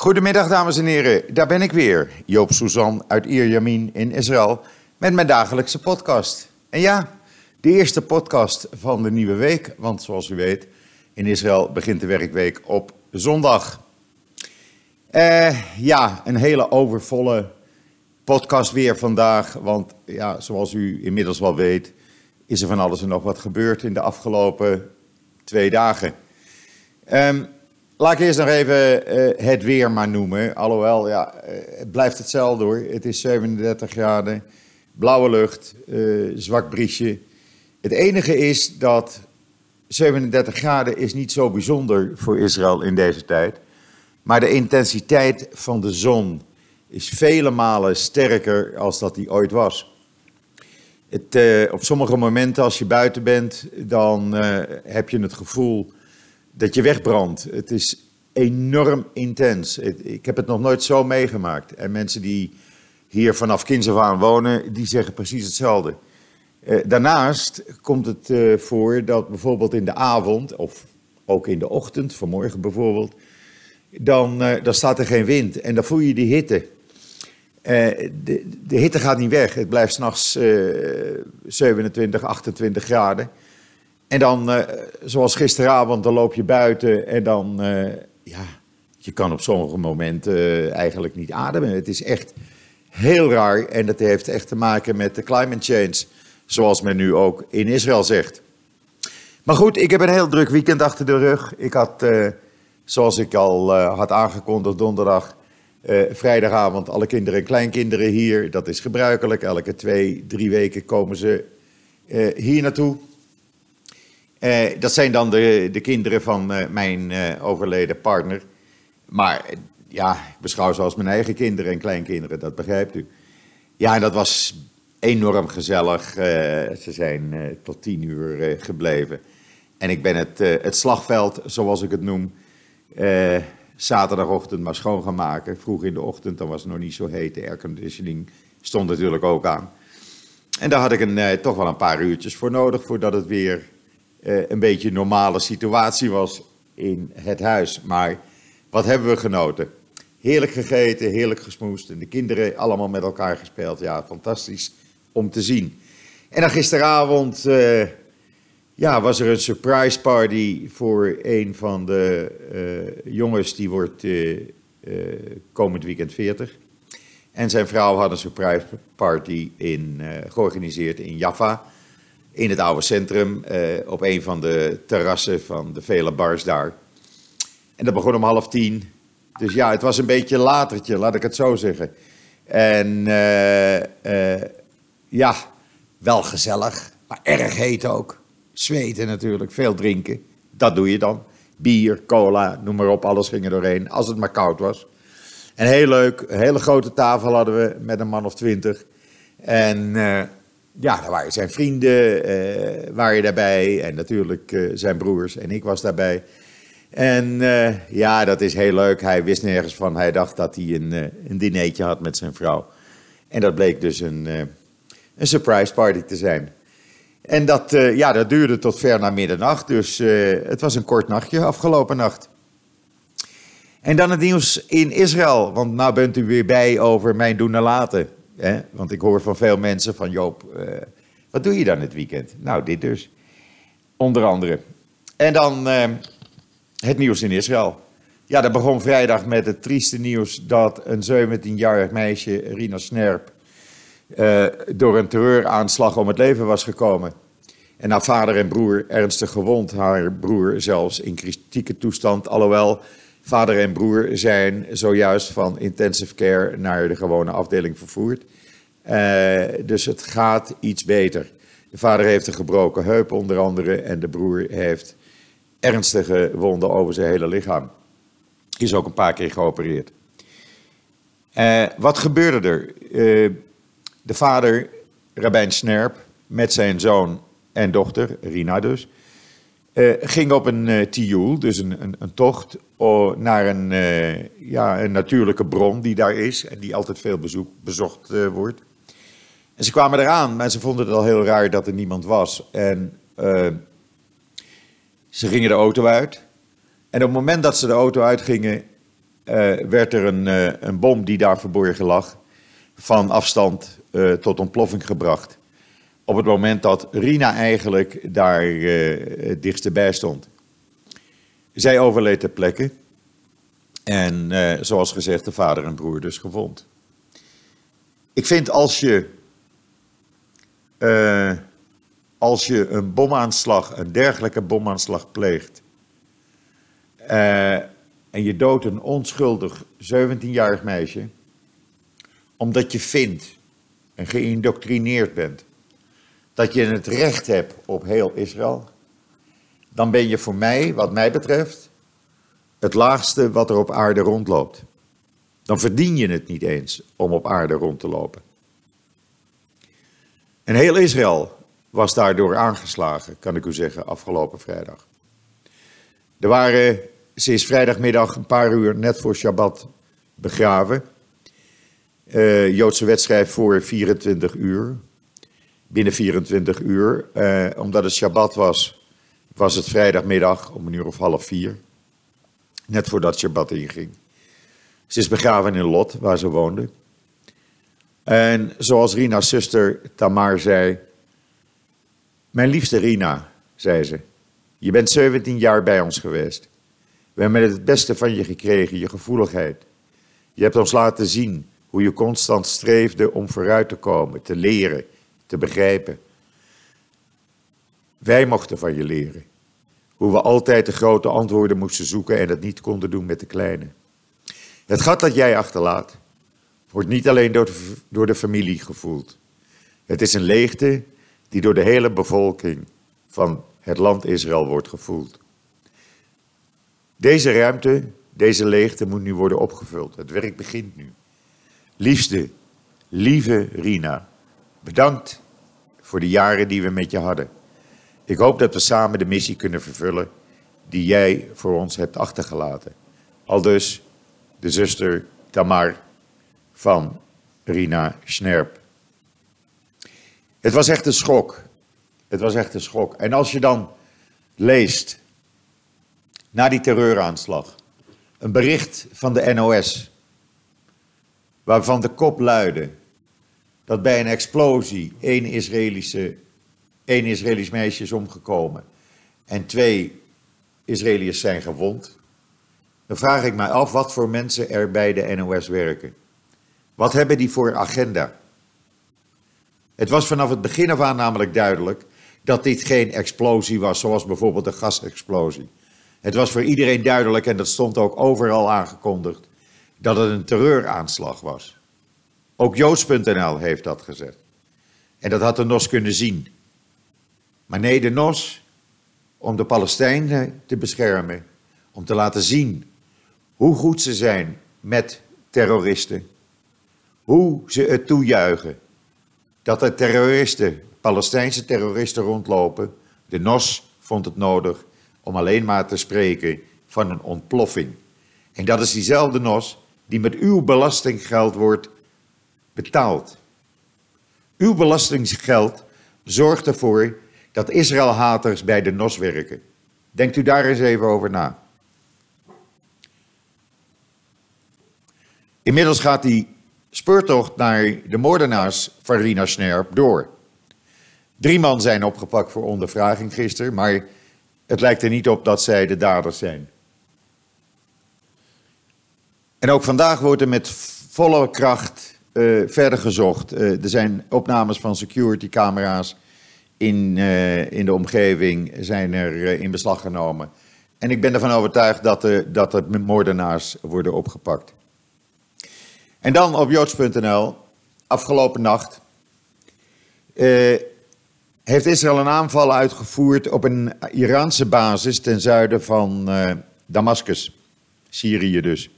Goedemiddag, dames en heren. Daar ben ik weer, Joop Suzan uit Ierjamin in Israël, met mijn dagelijkse podcast. En ja, de eerste podcast van de nieuwe week, want zoals u weet, in Israël begint de werkweek op zondag. Eh, ja, een hele overvolle podcast weer vandaag, want ja, zoals u inmiddels wel weet, is er van alles en nog wat gebeurd in de afgelopen twee dagen. Um, Laat ik eerst nog even uh, het weer maar noemen. Alhoewel, ja, uh, het blijft hetzelfde hoor. Het is 37 graden, blauwe lucht, uh, zwak briesje. Het enige is dat 37 graden is niet zo bijzonder voor Israël in deze tijd. Maar de intensiteit van de zon is vele malen sterker als dat die ooit was. Het, op sommige momenten als je buiten bent, dan heb je het gevoel dat je wegbrandt. Het is enorm intens. Ik heb het nog nooit zo meegemaakt. En mensen die hier vanaf kinds wonen, die zeggen precies hetzelfde. Eh, daarnaast komt het eh, voor dat bijvoorbeeld in de avond, of ook in de ochtend, vanmorgen bijvoorbeeld, dan, uh, dan staat er geen wind en dan voel je die hitte. de, de hitte gaat niet weg. Het blijft s'nachts 27, 28 graden. En dan, uh, zoals gisteravond, dan loop je buiten en dan, uh, ja, je kan op sommige momenten uh, eigenlijk niet ademen. Het is echt heel raar en dat heeft echt te maken met de climate change, zoals men nu ook in Israël zegt. Maar goed, ik heb een heel druk weekend achter de rug. Ik had, zoals ik al had aangekondigd, donderdag, vrijdagavond alle kinderen en kleinkinderen hier. Dat is gebruikelijk. Elke twee, drie weken komen ze hier naartoe. Uh, dat zijn dan de, de kinderen van uh, mijn uh, overleden partner. Maar ja, ik beschouw ze als mijn eigen kinderen en kleinkinderen, dat begrijpt u. Ja, en dat was enorm gezellig. ze zijn tot tien uur gebleven. En ik ben het, het slagveld, zoals ik het noem, zaterdagochtend maar schoon gaan maken. Vroeg in de ochtend, dan was het nog niet zo heet. De airconditioning stond natuurlijk ook aan. En daar had ik een, toch wel een paar uurtjes voor nodig voordat het weer een beetje een normale situatie was in het huis. Maar wat hebben we genoten? Heerlijk gegeten, heerlijk gesmoest en de kinderen allemaal met elkaar gespeeld. Ja, fantastisch om te zien. En dan gisteravond uh, ja, was er een surprise party voor een van de uh, jongens die wordt komend weekend 40. En zijn vrouw had een surprise party in, georganiseerd in Jaffa in het oude centrum, uh, op een van de terrassen van de vele bars daar. En dat begon om half tien. Dus ja, het was een beetje latertje, laat ik het zo zeggen. En uh, uh, ja, wel gezellig, maar erg heet ook. Zweten natuurlijk, veel drinken. Dat doe je dan. Bier, cola, noem maar op, alles ging er doorheen, als het maar koud was. En heel leuk, een hele grote tafel hadden we met een man of twintig. En ja, daar waren zijn vrienden uh, waren daarbij en natuurlijk uh, zijn broers en ik was daarbij. En uh, ja, dat is heel leuk. Hij wist nergens van. Hij dacht dat hij een, een dinertje had met zijn vrouw. En dat bleek dus een, een surprise party te zijn. En dat, ja, dat duurde tot ver na middernacht. Dus het was een kort nachtje afgelopen nacht. En dan het nieuws in Israël. Want nou bent u weer bij over mijn doen en laten. Want ik hoor van veel mensen van Joop, uh, wat doe je dan het weekend? Nou, dit dus. Onder andere. En dan uh, het nieuws in Israël. Ja, dat begon vrijdag met het trieste nieuws dat een 17-jarig meisje, Rina Snerp, uh, door een terreuraanslag om het leven was gekomen. En haar vader en broer ernstig gewond, haar broer zelfs in kritieke toestand, alhoewel Vader en broer zijn zojuist van intensive care naar de gewone afdeling vervoerd. Uh, dus het gaat iets beter. De vader heeft een gebroken heup onder andere en de broer heeft ernstige wonden over zijn hele lichaam. Is ook een paar keer geopereerd. Uh, wat gebeurde er? Uh, de vader, Rabijn Snerp, met zijn zoon en dochter, Rina dus, uh, ging op een uh, tioel, dus een, een, een tocht, oh, naar een, uh, ja, een natuurlijke bron die daar is en die altijd veel bezoek, bezocht wordt. En ze kwamen eraan, maar ze vonden het al heel raar dat er niemand was. En ze gingen de auto uit. En op het moment dat ze de auto uitgingen, werd er een, een bom die daar verborgen lag van afstand tot ontploffing gebracht. Op het moment dat Rina eigenlijk daar het dichtst bij stond. Zij overleed ter plekke. En zoals gezegd, de vader en broer dus gewond. Ik vind als je, uh, als je een bomaanslag, een dergelijke bomaanslag pleegt. En je doodt een onschuldig 17-jarig meisje. Omdat je vindt en geïndoctrineerd bent dat je het recht hebt op heel Israël. Dan ben je voor mij, wat mij betreft, het laagste wat er op aarde rondloopt dan verdien je het niet eens om op aarde rond te lopen. En heel Israël was daardoor aangeslagen, kan ik u zeggen, afgelopen vrijdag. Er waren sinds vrijdagmiddag een paar uur net voor Shabbat begraven. Uh, Joodse wedstrijd voor 24 uur. Binnen 24 uur. Uh, omdat het Shabbat was, was het vrijdagmiddag om een uur of half vier. Net voordat Shabbat inging. Ze is begraven in Lot, waar ze woonde. En zoals Rina's zuster Tamar zei. Mijn liefste Rina, zei ze. Je bent 17 jaar bij ons geweest. We hebben het beste van je gekregen, je gevoeligheid. Je hebt ons laten zien hoe je constant streefde om vooruit te komen, te leren, te begrijpen. Wij mochten van je leren. Hoe we altijd de grote antwoorden moesten zoeken en het niet konden doen met de kleine. Het gat dat jij achterlaat, wordt niet alleen door de, door de familie gevoeld. Het is een leegte die door de hele bevolking van het land Israël wordt gevoeld. Deze ruimte, deze leegte moet nu worden opgevuld. Het werk begint nu. Liefste, lieve Rina, bedankt voor de jaren die we met je hadden. Ik hoop dat we samen de missie kunnen vervullen die jij voor ons hebt achtergelaten. Al dus de zuster Tamar van Rina Schnerp. Het was echt een schok. Het was echt een schok. En als je dan leest, na die terreuraanslag, een bericht van de NOS, waarvan de kop luidde dat bij een explosie één, Israëlische, één Israëlisch meisje is omgekomen en twee Israëliërs zijn gewond dan vraag ik mij af wat voor mensen er bij de NOS werken. Wat hebben die voor agenda? Het was vanaf het begin af aan namelijk duidelijk dat dit geen explosie was, zoals bijvoorbeeld een gasexplosie. Het was voor iedereen duidelijk, en dat stond ook overal aangekondigd, dat het een terreuraanslag was. Ook Joods.nl heeft dat gezegd. En dat had de NOS kunnen zien. Maar nee, de NOS, om de Palestijnen te beschermen, om te laten zien hoe goed ze zijn met terroristen, hoe ze het toejuichen dat er terroristen, Palestijnse terroristen rondlopen. De NOS vond het nodig om alleen maar te spreken van een ontploffing. En dat is diezelfde NOS die met uw belastinggeld wordt betaald. Uw belastinggeld zorgt ervoor dat Israël-haters bij de NOS werken. Denkt u daar eens even over na. Inmiddels gaat die speurtocht naar de moordenaars van Rina Snerp door. Drie man zijn opgepakt voor ondervraging gisteren, maar het lijkt er niet op dat zij de daders zijn. En ook vandaag wordt er met volle kracht uh, verder gezocht. Uh, er zijn opnames van security-camera's in, uh, in de omgeving zijn er in beslag genomen. En ik ben ervan overtuigd dat de, dat de moordenaars worden opgepakt. En dan op joods.nl, afgelopen nacht, heeft Israël een aanval uitgevoerd op een Iraanse basis ten zuiden van Damascus, Syrië dus.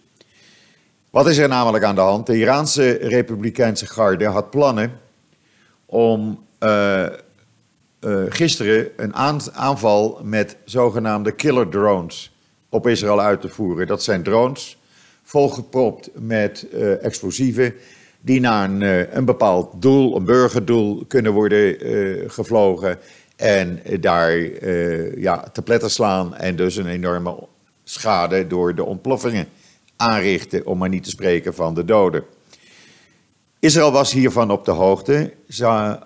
Wat is er namelijk aan de hand? De Iraanse Republikeinse Garde had plannen om uh, gisteren een aanval met zogenaamde killer drones op Israël uit te voeren. Dat zijn drones volgepropt met uh, explosieven die naar een, bepaald doel, een burgerdoel, kunnen worden gevlogen en daar ja, te pletter slaan en dus een enorme schade door de ontploffingen aanrichten, om maar niet te spreken van de doden. Israël was hiervan op de hoogte. Ze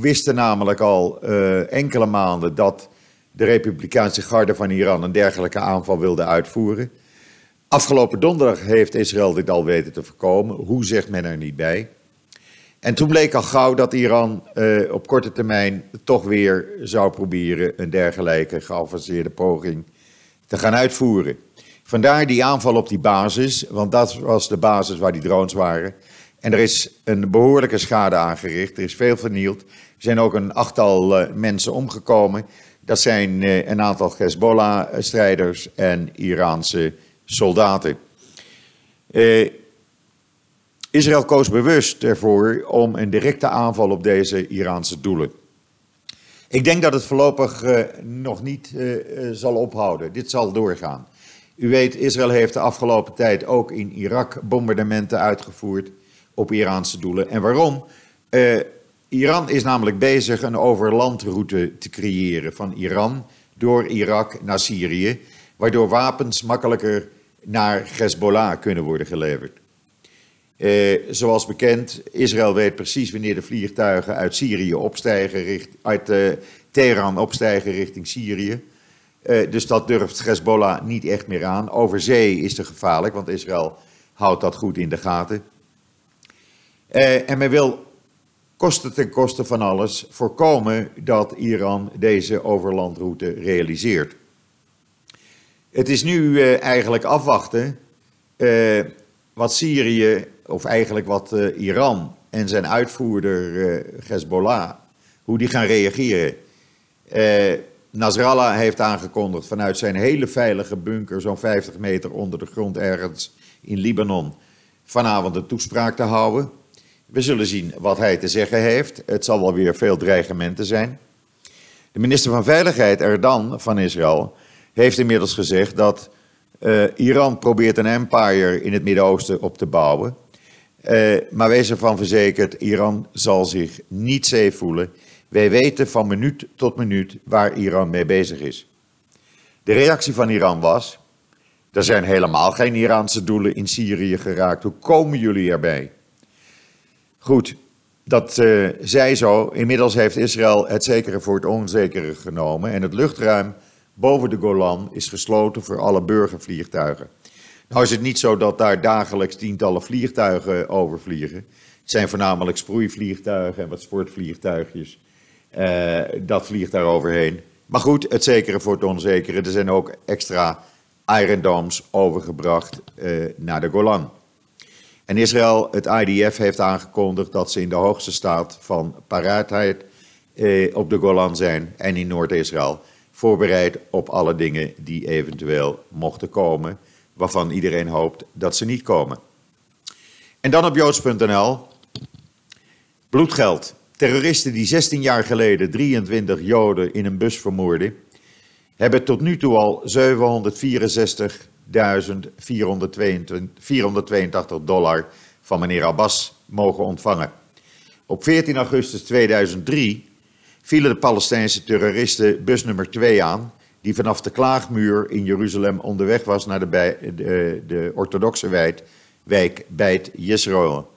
wisten namelijk al uh, enkele maanden dat de Republikeinse garde van Iran een dergelijke aanval wilde uitvoeren. Afgelopen donderdag heeft Israël dit al weten te voorkomen. Hoe zegt men er niet bij? En toen bleek al gauw dat Iran uh, op korte termijn toch weer zou proberen een dergelijke geavanceerde poging te gaan uitvoeren. Vandaar die aanval op die basis, want dat was de basis waar die drones waren. En er is een behoorlijke schade aangericht, er is veel vernield. Er zijn ook een achttal uh, mensen omgekomen. Dat zijn uh, een aantal Hezbollah-strijders en Iraanse soldaten. Uh, Israël koos bewust ervoor om een directe aanval op deze Iraanse doelen. Ik denk dat het voorlopig nog niet zal ophouden. Dit zal doorgaan. U weet, Israël heeft de afgelopen tijd ook in Irak bombardementen uitgevoerd op Iraanse doelen. En waarom? Uh, Iran is namelijk bezig een overlandroute te creëren van Iran door Irak naar Syrië, waardoor wapens makkelijker naar Hezbollah kunnen worden geleverd. Uh, zoals bekend, Israël weet precies wanneer de vliegtuigen uit Syrië opstijgen, uit uh, Teheran opstijgen richting Syrië. Uh, dus dat durft Hezbollah niet echt meer aan. Over zee is het gevaarlijk, want Israël houdt dat goed in de gaten. en men wil kosten ten koste van alles voorkomen dat Iran deze overlandroute realiseert. Het is nu eigenlijk afwachten wat Syrië of eigenlijk wat Iran en zijn uitvoerder Hezbollah, hoe die gaan reageren. Nasrallah heeft aangekondigd vanuit zijn hele veilige bunker, zo'n 50 meter onder de grond ergens in Libanon, vanavond een toespraak te houden. We zullen zien wat hij te zeggen heeft. Het zal wel weer veel dreigementen zijn. De minister van Veiligheid, Erdan van Israël, heeft inmiddels gezegd dat uh, Iran probeert een empire in het Midden-Oosten op te bouwen. Uh, maar wees ervan verzekerd, Iran zal zich niet safe voelen. Wij weten van minuut tot minuut waar Iran mee bezig is. De reactie van Iran was: er zijn helemaal geen Iraanse doelen in Syrië geraakt. Hoe komen jullie erbij? Goed, dat uh, zij zo. Inmiddels heeft Israël het zekere voor het onzekere genomen en het luchtruim boven de Golan is gesloten voor alle burgervliegtuigen. Nou is het niet zo dat daar dagelijks tientallen vliegtuigen overvliegen. Het zijn voornamelijk sproeivliegtuigen en wat sportvliegtuigjes. Uh, dat vliegt daar overheen. Maar goed, het zekere voor het onzekere. Er zijn ook extra Iron Domes overgebracht uh, naar de Golan. En Israël, het IDF, heeft aangekondigd dat ze in de hoogste staat van paraatheid uh, op de Golan zijn en in Noord-Israël. Voorbereid op alle dingen die eventueel mochten komen waarvan iedereen hoopt dat ze niet komen. En dan op joods.nl. Bloedgeld. Terroristen die 16 jaar geleden 23 Joden in een bus vermoorden, hebben tot nu toe al 764.482 dollar van meneer Abbas mogen ontvangen. Op 14 augustus 2003 vielen de Palestijnse terroristen bus nummer 2 aan die vanaf de Klaagmuur in Jeruzalem onderweg was naar de, de, orthodoxe wijk, wijk Beit Yisrael.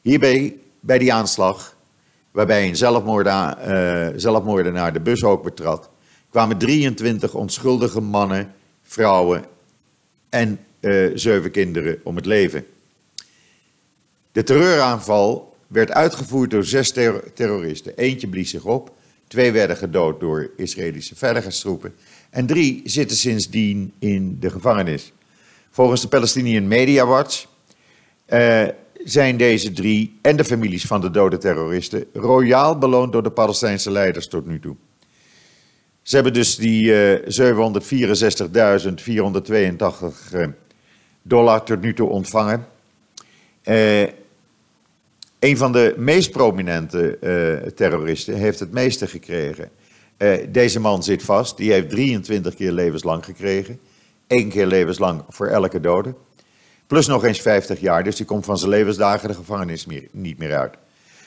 Hierbij, bij die aanslag, waarbij een zelfmoordenaar, uh, zelfmoordenaar de bus ook betrad, kwamen 23 onschuldige mannen, vrouwen en uh, zeven kinderen om het leven. De terreuraanval werd uitgevoerd door zes ter terroristen. Eentje blies zich op, Twee werden gedood door Israëlische veiligheidstroepen. En drie zitten sindsdien in de gevangenis. Volgens de Palestinian Media Watch uh, zijn deze drie en de families van de dode terroristen royaal beloond door de Palestijnse leiders tot nu toe. Ze hebben dus die uh, 764.482 dollar tot nu toe ontvangen. Uh, een van de meest prominente terroristen heeft het meeste gekregen. Deze man zit vast, die heeft 23 keer levenslang gekregen. Eén keer levenslang voor elke dode. Plus nog eens 50 jaar, dus die komt van zijn levensdagen de gevangenis niet meer uit.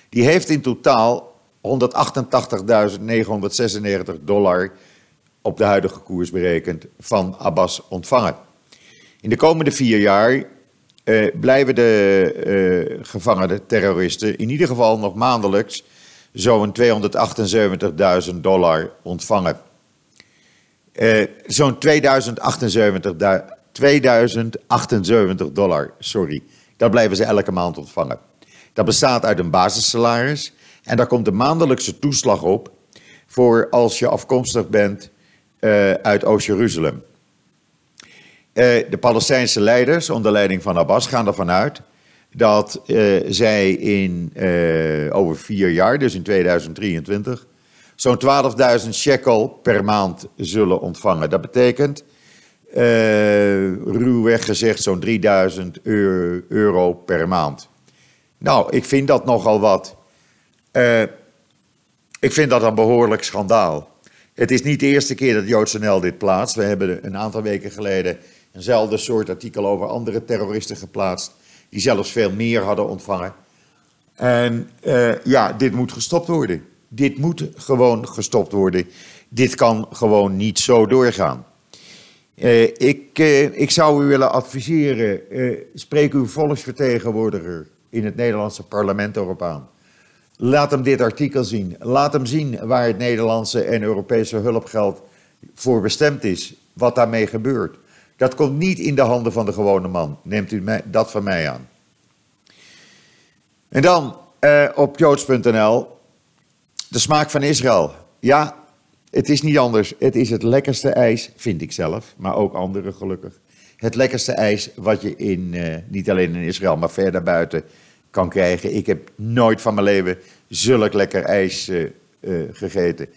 Die heeft in totaal 188.996 dollar op de huidige koers berekend van Abbas ontvangen. In de komende vier jaar uh, blijven de uh, gevangene terroristen in ieder geval nog maandelijks zo'n 278.000 dollar ontvangen. Uh, zo'n 2078, 2078 dollar, sorry. Dat blijven ze elke maand ontvangen. Dat bestaat uit een basissalaris en daar komt de maandelijkse toeslag op voor als je afkomstig bent uh, uit Oost-Jeruzalem. Uh, de Palestijnse leiders onder leiding van Abbas gaan ervan uit dat uh, zij in over vier jaar, dus in 2023, zo'n 12.000 shekel per maand zullen ontvangen. Dat betekent, ruwweg gezegd, zo'n 3000 euro per maand. Nou, ik vind dat nogal wat. Uh, ik vind dat een behoorlijk schandaal. Het is niet de eerste keer dat Joodse NL dit plaatst. We hebben een aantal weken geleden eenzelfde soort artikel over andere terroristen geplaatst, die zelfs veel meer hadden ontvangen. En uh, ja, dit moet gestopt worden. Dit moet gewoon gestopt worden. Dit kan gewoon niet zo doorgaan. Uh, ik, uh, ik zou u willen adviseren, spreek uw volksvertegenwoordiger in het Nederlandse parlement erop aan. Laat hem dit artikel zien. Laat hem zien waar het Nederlandse en Europese hulpgeld voor bestemd is. Wat daarmee gebeurt. Dat komt niet in de handen van de gewone man. Neemt u dat van mij aan. En dan eh, op joods.nl. De smaak van Israël. Ja, het is niet anders. Het is het lekkerste ijs, vind ik zelf, maar ook anderen gelukkig. Het lekkerste ijs wat je in, uh, niet alleen in Israël, maar verder buiten kan krijgen. Ik heb nooit van mijn leven zulk lekker ijs uh, uh, gegeten.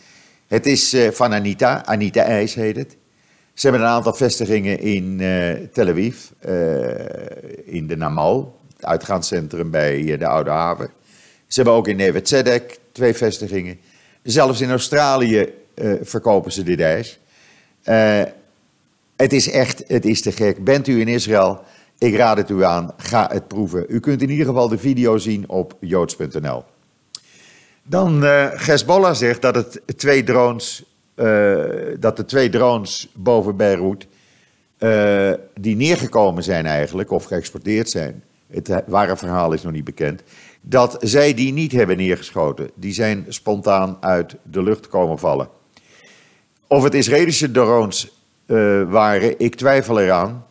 Het is van Anita, Anita IJs heet het. Ze hebben een aantal vestigingen in Tel Aviv, in de Namal, het uitgaanscentrum bij de Oude Haven. Ze hebben ook in Neve Tzedek twee vestigingen. Zelfs in Australië verkopen ze dit ijs. het is echt, het is te gek. Bent u in Israël, ik raad het u aan, ga het proeven. U kunt in ieder geval de video zien op joods.nl. Dan uh, Hezbollah zegt dat, het twee drones, dat de twee drones boven Beirut, uh, die neergekomen zijn eigenlijk, of geëxporteerd zijn, het ware verhaal is nog niet bekend, dat zij die niet hebben neergeschoten. Die zijn spontaan uit de lucht komen vallen. Of het Israëlische drones waren, ik twijfel eraan.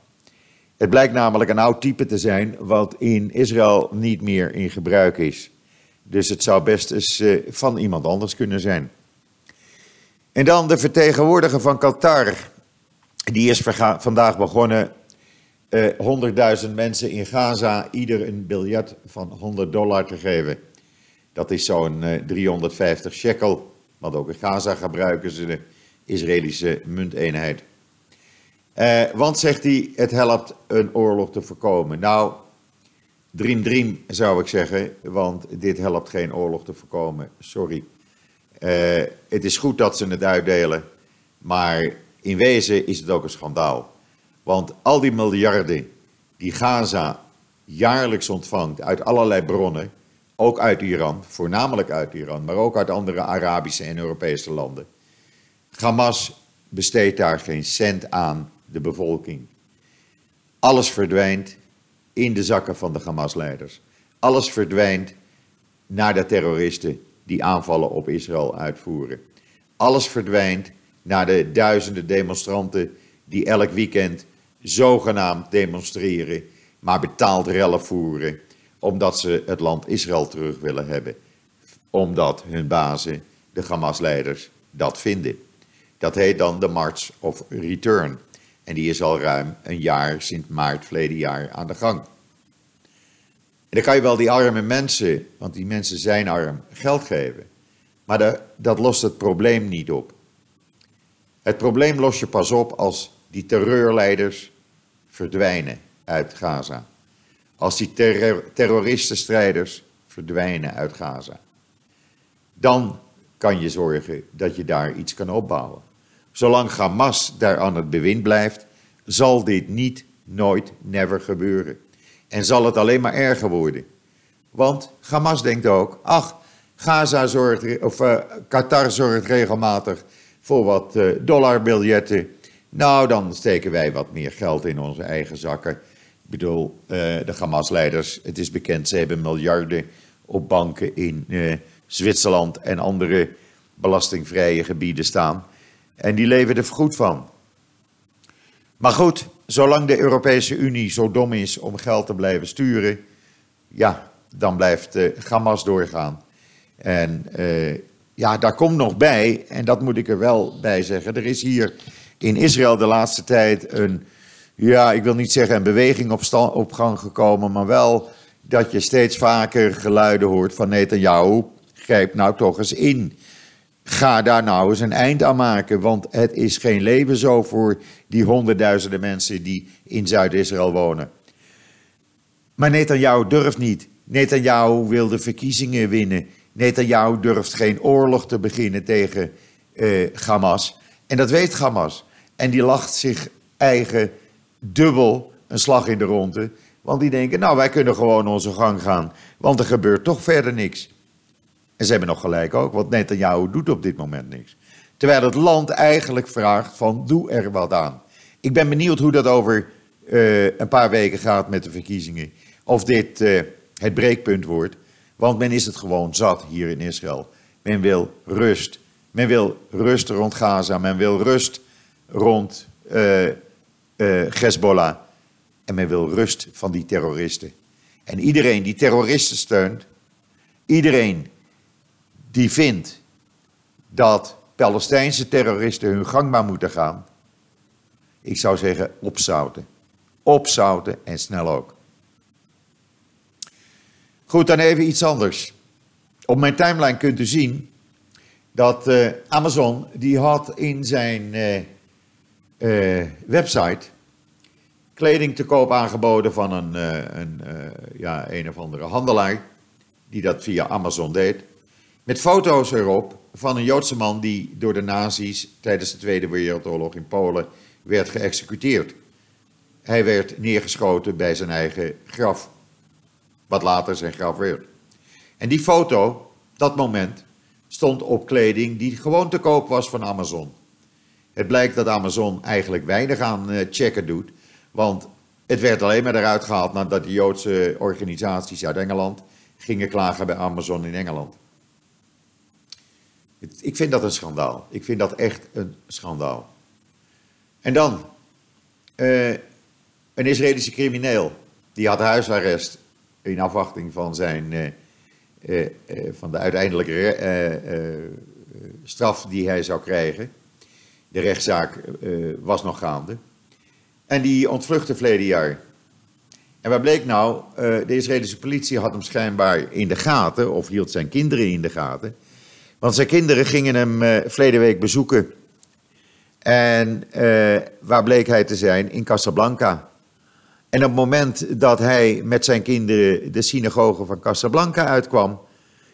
Het blijkt namelijk een oud type te zijn, wat in Israël niet meer in gebruik is. Dus het zou best eens uh, van iemand anders kunnen zijn. En dan de vertegenwoordiger van Qatar. Die is vandaag begonnen uh, 100.000 mensen in Gaza ieder een biljet van 100 dollar te geven. Dat is zo'n uh, 350 shekel. Want ook in Gaza gebruiken ze de Israëlische munteenheid. Uh, want, zegt hij, het helpt een oorlog te voorkomen. Nou, Dream Dream zou ik zeggen, want dit helpt geen oorlog te voorkomen. Sorry. Uh, het is goed dat ze het uitdelen, maar in wezen is het ook een schandaal. Want al die miljarden die Gaza jaarlijks ontvangt uit allerlei bronnen, ook uit Iran, voornamelijk uit Iran, maar ook uit andere Arabische en Europese landen. Hamas besteedt daar geen cent aan de bevolking. Alles verdwijnt in de zakken van de Hamas-leiders. Alles verdwijnt naar de terroristen die aanvallen op Israël uitvoeren. Alles verdwijnt naar de duizenden demonstranten die elk weekend zogenaamd demonstreren, maar betaald rellen voeren, omdat ze het land Israël terug willen hebben. Omdat hun bazen, de Hamas-leiders, dat vinden. Dat heet dan de March of Return. En die is al ruim een jaar, sinds maart verleden jaar, aan de gang. En dan kan je wel die arme mensen, want die mensen zijn arm, geld geven. Maar dat, lost het probleem niet op. Het probleem los je pas op als die terreurleiders verdwijnen uit Gaza. Als die terror, terroristenstrijders verdwijnen uit Gaza. Dan kan je zorgen dat je daar iets kan opbouwen. Zolang Hamas daar aan het bewind blijft, zal dit niet, nooit, never gebeuren. En zal het alleen maar erger worden. Want Hamas denkt ook, ach, Gaza zorgt, of uh, Qatar zorgt regelmatig voor wat uh, dollarbiljetten. Nou, dan steken wij wat meer geld in onze eigen zakken. Ik bedoel, uh, de Hamas-leiders, het is bekend, ze hebben miljarden op banken in Zwitserland en andere belastingvrije gebieden staan. En die leven er goed van. Maar goed, zolang de Europese Unie zo dom is om geld te blijven sturen, ja, dan blijft uh, Hamas doorgaan. En ja, daar komt nog bij, en dat moet ik er wel bij zeggen, er is hier in Israël de laatste tijd een, ja, ik wil niet zeggen een beweging op, op gang gekomen, maar wel dat je steeds vaker geluiden hoort van Netanyahu, grijp nou toch eens in. Ga daar nou eens een eind aan maken, want het is geen leven zo voor die honderdduizenden mensen die in Zuid-Israël wonen. Maar Netanyahu durft niet. Netanyahu wil de verkiezingen winnen. Netanyahu durft geen oorlog te beginnen tegen uh, Hamas. En dat weet Hamas. En die lacht zich eigen dubbel een slag in de ronde. Want die denken, nou wij kunnen gewoon onze gang gaan. Want er gebeurt toch verder niks. En ze hebben nog gelijk ook, want Netanyahu doet op dit moment niks. Terwijl het land eigenlijk vraagt van doe er wat aan. Ik ben benieuwd hoe dat over uh, een paar weken gaat met de verkiezingen. Of dit uh, het breekpunt wordt. Want men is het gewoon zat hier in Israël. Men wil rust. Men wil rust rond Gaza. Men wil rust rond uh, Hezbollah. En men wil rust van die terroristen. En iedereen die terroristen steunt, iedereen die vindt dat Palestijnse terroristen hun gang maar moeten gaan, ik zou zeggen opzouten. Opzouten en snel ook. Goed, dan even iets anders. Op mijn timeline kunt u zien dat uh, Amazon, die had in zijn uh, uh, website kleding te koop aangeboden van een, een, ja, een of andere handelaar, die dat via Amazon deed, met foto's erop van een Joodse man die door de nazi's tijdens de Tweede Wereldoorlog in Polen werd geëxecuteerd. Hij werd neergeschoten bij zijn eigen graf wat later zijn graf werd. En die foto, dat moment, stond op kleding die gewoon te koop was van Amazon. Het blijkt dat Amazon eigenlijk weinig aan eh, checken doet, want het werd alleen maar eruit gehaald nadat de Joodse organisaties uit Engeland gingen klagen bij Amazon in Engeland. Ik vind dat een schandaal. Ik vind dat echt een schandaal. En dan, uh, een Israëlische crimineel, die had huisarrest in afwachting van, zijn, uh, uh, van de uiteindelijke straf die hij zou krijgen. De rechtszaak was nog gaande. En die ontvluchtte verleden jaar. En wat bleek nou? de Israëlische politie had hem schijnbaar in de gaten, of hield zijn kinderen in de gaten. Want zijn kinderen gingen hem uh, verleden week bezoeken. En uh, waar bleek hij te zijn? In Casablanca. En op het moment dat hij met zijn kinderen de synagoge van Casablanca uitkwam,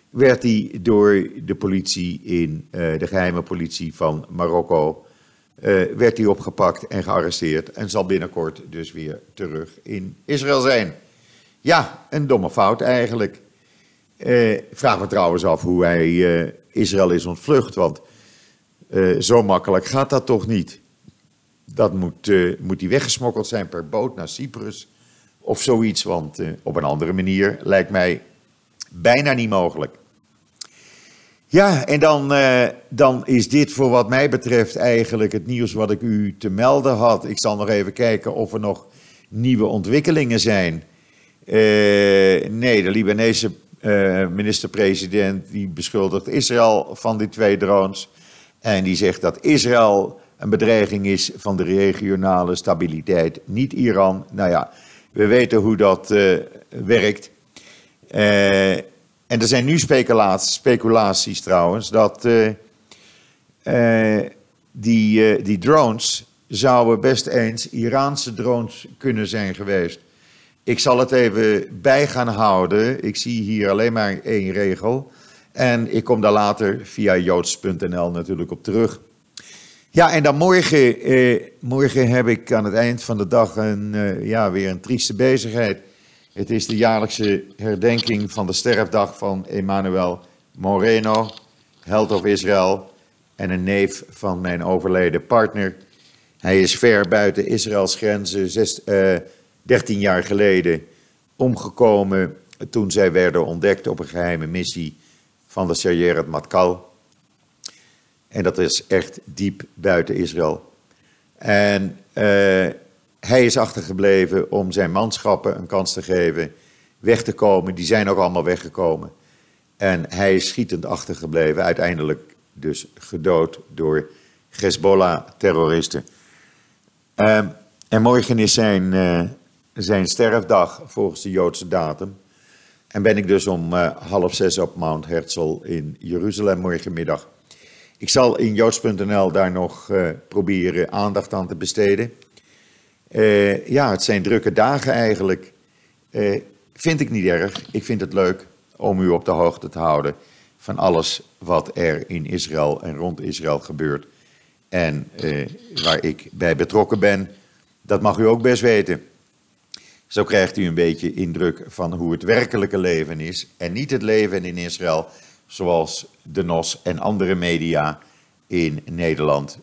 werd hij door de politie in uh, de geheime politie van Marokko werd hij opgepakt en gearresteerd en zal binnenkort dus weer terug in Israël zijn. Ja, een domme fout eigenlijk. Ik vraag me trouwens af hoe hij Israël is ontvlucht, want zo makkelijk gaat dat toch niet. Dat moet, moet die weggesmokkeld zijn per boot naar Cyprus of zoiets, want op een andere manier lijkt mij bijna niet mogelijk. Ja, en dan, dan is dit voor wat mij betreft eigenlijk het nieuws wat ik u te melden had. Ik zal nog even kijken of er nog nieuwe ontwikkelingen zijn. nee, de Libanese minister-president die beschuldigt Israël van die twee drones. En die zegt dat Israël een bedreiging is van de regionale stabiliteit, niet Iran. Nou ja, we weten hoe dat uh, werkt. Uh, en er zijn nu speculaties, speculaties trouwens dat die, die drones zouden best eens Iraanse drones kunnen zijn geweest. Ik zal het even bij gaan houden. Ik zie hier alleen maar één regel. En ik kom daar later via joods.nl natuurlijk op terug. Ja, en dan morgen, eh, morgen heb ik aan het eind van de dag een, eh, ja, weer een trieste bezigheid. Het is de jaarlijkse herdenking van de sterfdag van Emmanuel Moreno, held of Israël en een neef van mijn overleden partner. Hij is ver buiten Israëls grenzen, zes, 13 jaar geleden omgekomen toen zij werden ontdekt op een geheime missie van de Sayeret Matkal. En dat is echt diep buiten Israël. En uh, hij is achtergebleven om zijn manschappen een kans te geven weg te komen. Die zijn ook allemaal weggekomen. En hij is schietend achtergebleven, uiteindelijk dus gedood door Hezbollah-terroristen. Uh, en morgen is zijn, uh, zijn sterfdag volgens de Joodse datum. En ben ik dus om uh, half zes op Mount Herzl in Jeruzalem morgenmiddag. Ik zal in joods.nl daar nog uh, proberen aandacht aan te besteden. Uh, ja, het zijn drukke dagen eigenlijk. vind ik niet erg. Ik vind het leuk om u op de hoogte te houden van alles wat er in Israël en rond Israël gebeurt. En waar ik bij betrokken ben. Dat mag u ook best weten. Zo krijgt u een beetje indruk van hoe het werkelijke leven is. En niet het leven in Israël zoals de NOS en andere media in Nederland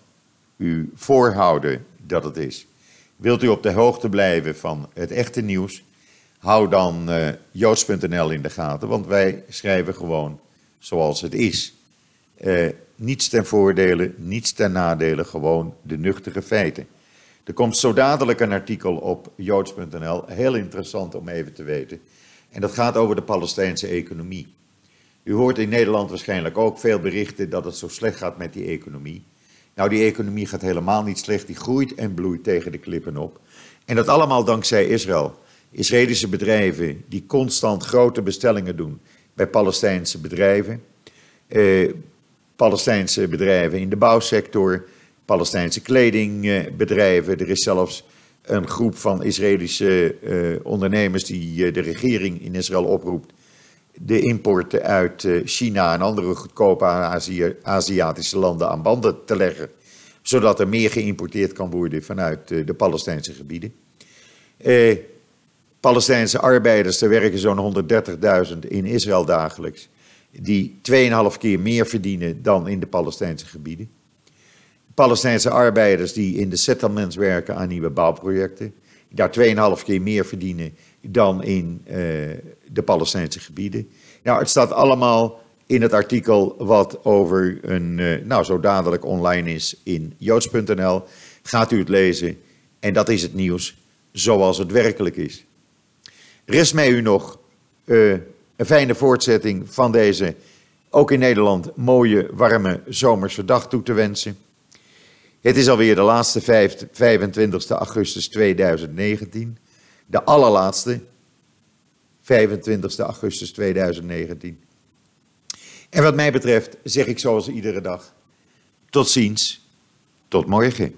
u voorhouden dat het is. Wilt u op de hoogte blijven van het echte nieuws? Hou dan uh, joods.nl in de gaten, want wij schrijven gewoon zoals het is. Uh, niets ten voordele, niets ten nadele, gewoon de nuchtere feiten. Er komt zo dadelijk een artikel op joods.nl, heel interessant om even te weten. En dat gaat over de Palestijnse economie. U hoort in Nederland waarschijnlijk ook veel berichten dat het zo slecht gaat met die economie. Nou, die economie gaat helemaal niet slecht, die groeit en bloeit tegen de klippen op. En dat allemaal dankzij Israël. Israëlische bedrijven die constant grote bestellingen doen bij Palestijnse bedrijven. Eh, Palestijnse bedrijven in de bouwsector, Palestijnse kledingbedrijven. Er is zelfs een groep van Israëlische uh, ondernemers die uh, de regering in Israël oproept de importen uit uh, China en andere goedkope Aziatische landen aan banden te leggen, zodat er meer geïmporteerd kan worden vanuit de Palestijnse gebieden. Palestijnse arbeiders, er werken zo'n 130.000 in Israël dagelijks, die 2,5 keer meer verdienen dan in de Palestijnse gebieden. Palestijnse arbeiders die in de settlements werken aan nieuwe bouwprojecten, daar 2,5 keer meer verdienen dan in uh, de Palestijnse gebieden. Nou, het staat allemaal in het artikel wat over een, uh, nou zo dadelijk online is in joods.nl. Gaat u het lezen en dat is het nieuws zoals het werkelijk is. Rest mij u nog uh, een fijne voortzetting van deze, ook in Nederland, mooie, warme zomerse dag toe te wensen. Het is alweer de laatste 25 augustus 2019. De allerlaatste, 25 augustus 2019. En wat mij betreft zeg ik zoals iedere dag, tot ziens, tot morgen.